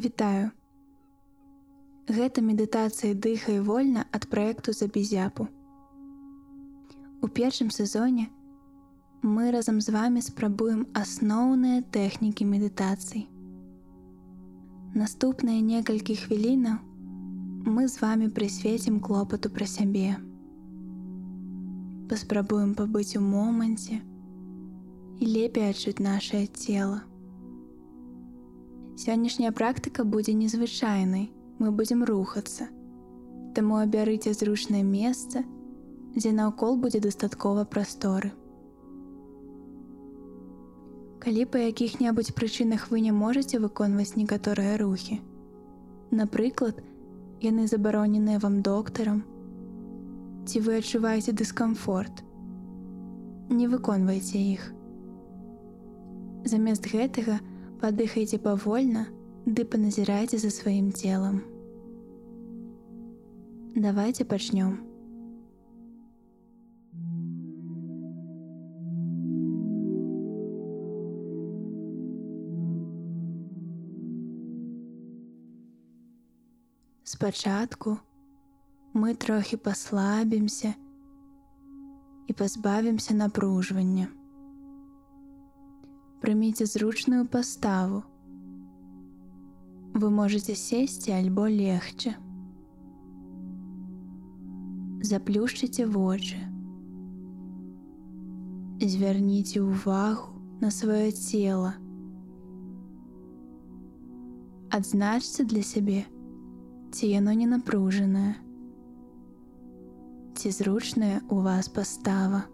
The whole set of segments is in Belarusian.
Вітаю. Гэта медытацыя дыхай вольна ад праекту за безяпу. У першым сезоне мы разам з вами спрабуем асноўныя тэхнікі медытацый. Наступныя некалькі хвілінаў мы з вами прысвецім клопату пра сябе. Паспрабуем пабыць у моманце і лепей адчуць нашае цело. Сённяшняя практыка будзе незвычайнай, мы будзем рухацца. Таму абярыце зручнае месца, дзе наўкол будзе дастаткова прасторы. Калі па якіх-небудзь прычынах вы не можаце выконваць некаторыя рухі. Напрыклад, яны забароненыя вам доктарам, ці вы адчуваеце дыскамфорт. Не выконвайце іх. Замест гэтага, Падыхайце павольна ды паназірайце за сваім целам. Давайте пачнём. Спачатку мы трохі паслабімся і пазбавімся напружвання прыміце зручную паставу. Вы можете сесці альбо легче. Заплюшчыце вочы. Звярніце ўвагу на сваё цело. Адзначце для сябе, ці яно не напружанае. Ці зручная у вас пастава.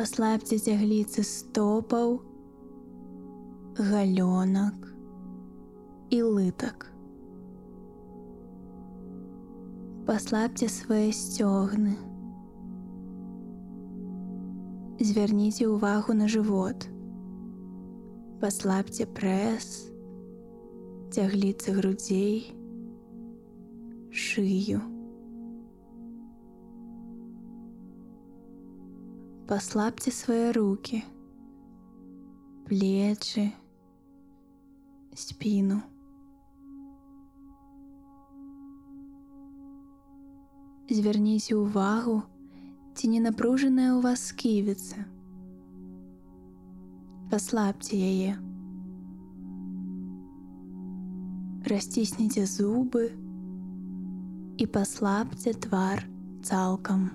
паслабьце цягліцы стопаў, галёнак і лытак. Паслабьце свае сцёгны. Звярніце ўвагу на жывот. Паслабьце прэс, цягліцы грудзей, шыю. Паслабьте свае руки, плечы, спину. Звярніце ўвагу, ці не напружаная ў вас сківіца. Паслабьце яе. Расцісніце зубы і паслабьце твар цалкам.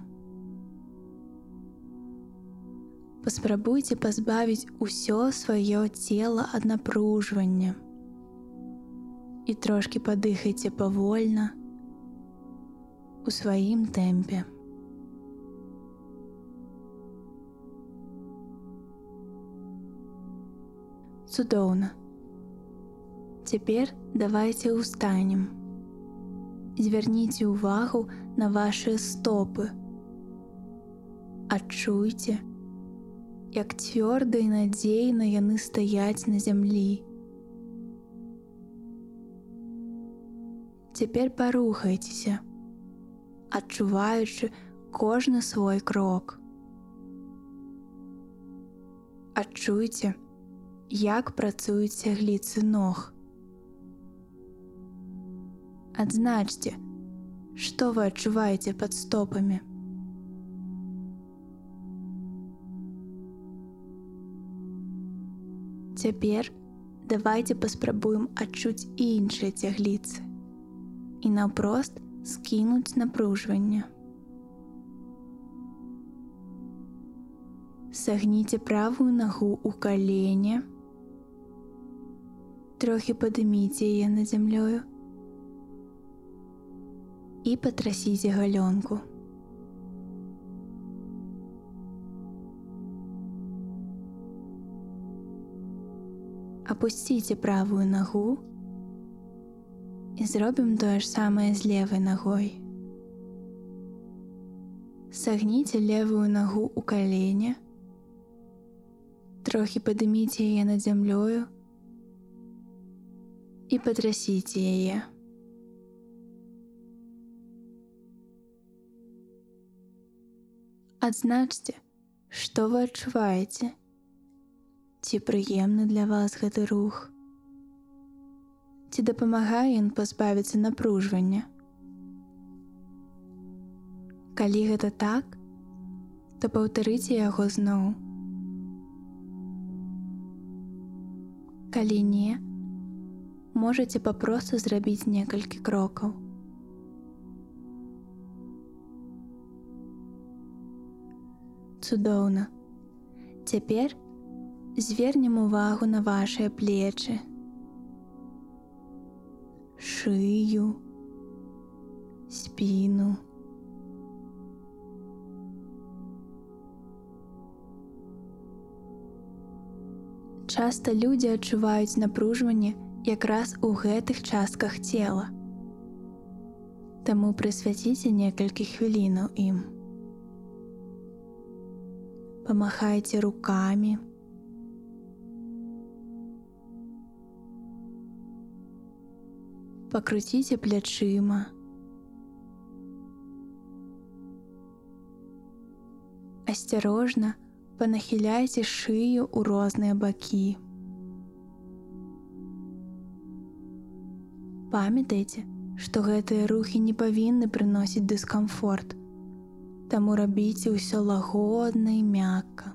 паспрабуйце пазбавіць усё сваё цело ад напружвання і трошки падыхайце павольна у сваім тэмпе. Цудоўна. Цяпер давайте ўстанем. Звярніце ўвагу на ваши стопы. Адчуйце, як цвёрда і надзейна яны стаяць на зямлі. Цяпер парухайцеся, адчуваючы кожны свой крок. Адчуйце, як працуюць цягліцы ног. Адзначце, што вы адчуваеце пад стопамі. Цяпер давайте паспрабуем адчуць іншыя цягліцы і наўпрост скінуць напружванне. Сагніце правую нагу ў калене, трохі падыміце яе над зямлёю і патрасіце галёнку. Апусціце правую нагу і зробім тое ж самае з левай ногой. Сагніце левую нагу ў калене, трохі падыміце яе над зямлёю і патрасіце яе. Адзначце, што вы адчуваеце, ці прыемны для вас гэты рух, ці дапамагае ён пазбавіцца напружвання. Калі гэта так, то паўтарыце яго зноў. Калі не, можаце папросту зрабіць некалькі крокаў. Цудоўна. Цяпер звернем увагу на вашыя плечы, шыю, спіну. Часта людзі адчуваюць напружванне якраз у гэтых частках цела. Таму прысвяціце некалькі хвілінаў ім. Памахайце руками. Пакруціце плячыма. Асцярожна, панахіляйце шыю ў розныя бакі. Памятайце, што гэтыя рухі не павінны прыносіць дыскамфорт, Таму рабіце ўсё лагодна і мякка.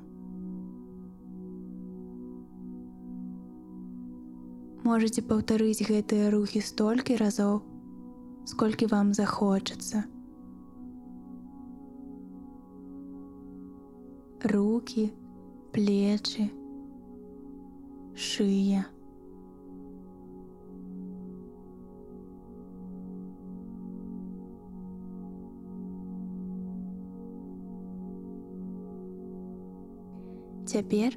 Можаце паўтарыць гэтыя рухі столькі разоў, сколькі вам захочацца. руки, плечи, шия. Цяпер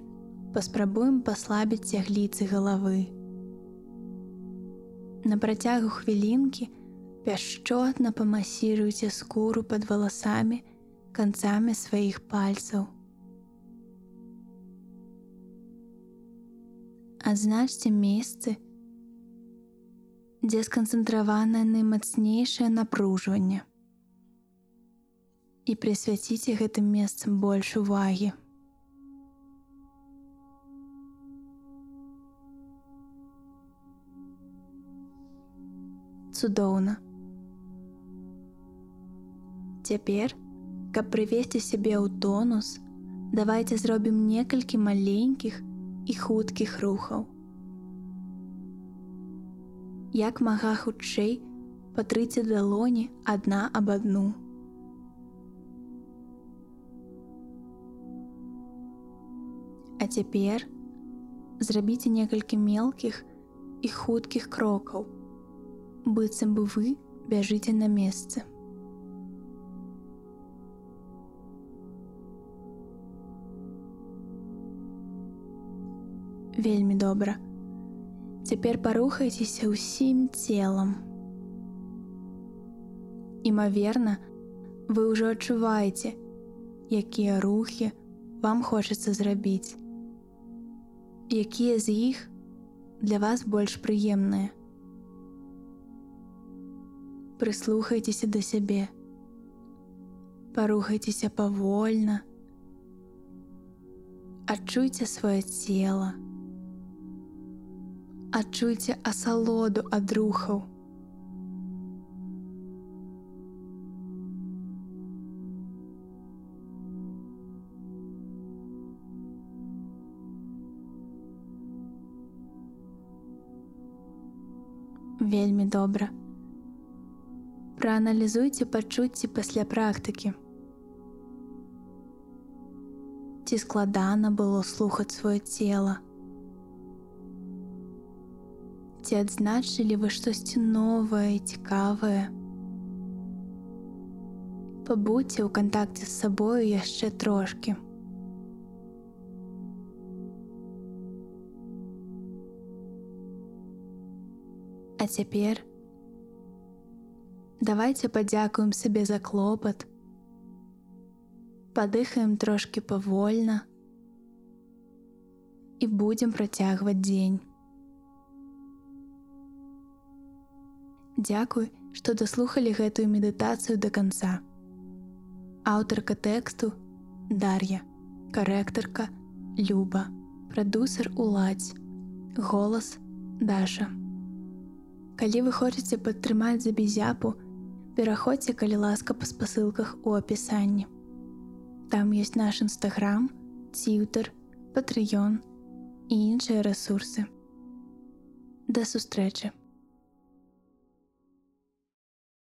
паспрабуем паслабіць цягліцы галавы. На працягу хвілінкі пяшчотна памасіруйце скуру пад валасамі канцамі сваіх пальцаў. адзначце месцы, дзе сканцэнтраванае наймацнейшае напружванне і прысвяціце гэтым месцам больш увагі. Цудоўна. Цяпер, каб прывесці сябе ў тонус, давайте зробім некалькі маленькіх, і хуткіх рухаў. Як мага хутчэй патрыце далоні адна аб адну. А цяпер зрабіце некалькі мелкіх і хуткіх крокаў, быццам бы вы бяжыце на месцы. вельмі добра. Цяпер парухайцеся ўсім целам. Імаверна, вы ўжо адчуваеце, якія рухі вам хочацца зрабіць. Якія з іх для вас больш прыемныя. Прыслухайцеся да сябе. Парухайцеся павольна. Адчуйце сваё цело адчуйце асалоду ад рухаў. Вельмі добра. Прааналізуйце пачуцці пасля практыкі. Ці складана было слухаць сваё цела. Ці адзначылі вы штосьці новае, цікавае. Пабудзьце ў кантакце з сабою яшчэ трошки. А цяпер давайте падзякуем сабе за клопат. Падыхаем трошки павольна і будзем працягваць дзень. Дзякуй, што даслухалі гэтую медытацыю да канца. Аўтарка тэксту Дар'я, карэктарка, Люба, прадусер уладзь, голас Даша. Калі вы хочаце падтрымаць забізяпу, пераходзьце калі ласка па спасылках у апісанні. Там ёсць наш нстаграм, ціўтер, патрыён і іншыя рэсурсы. Да сустрэчы!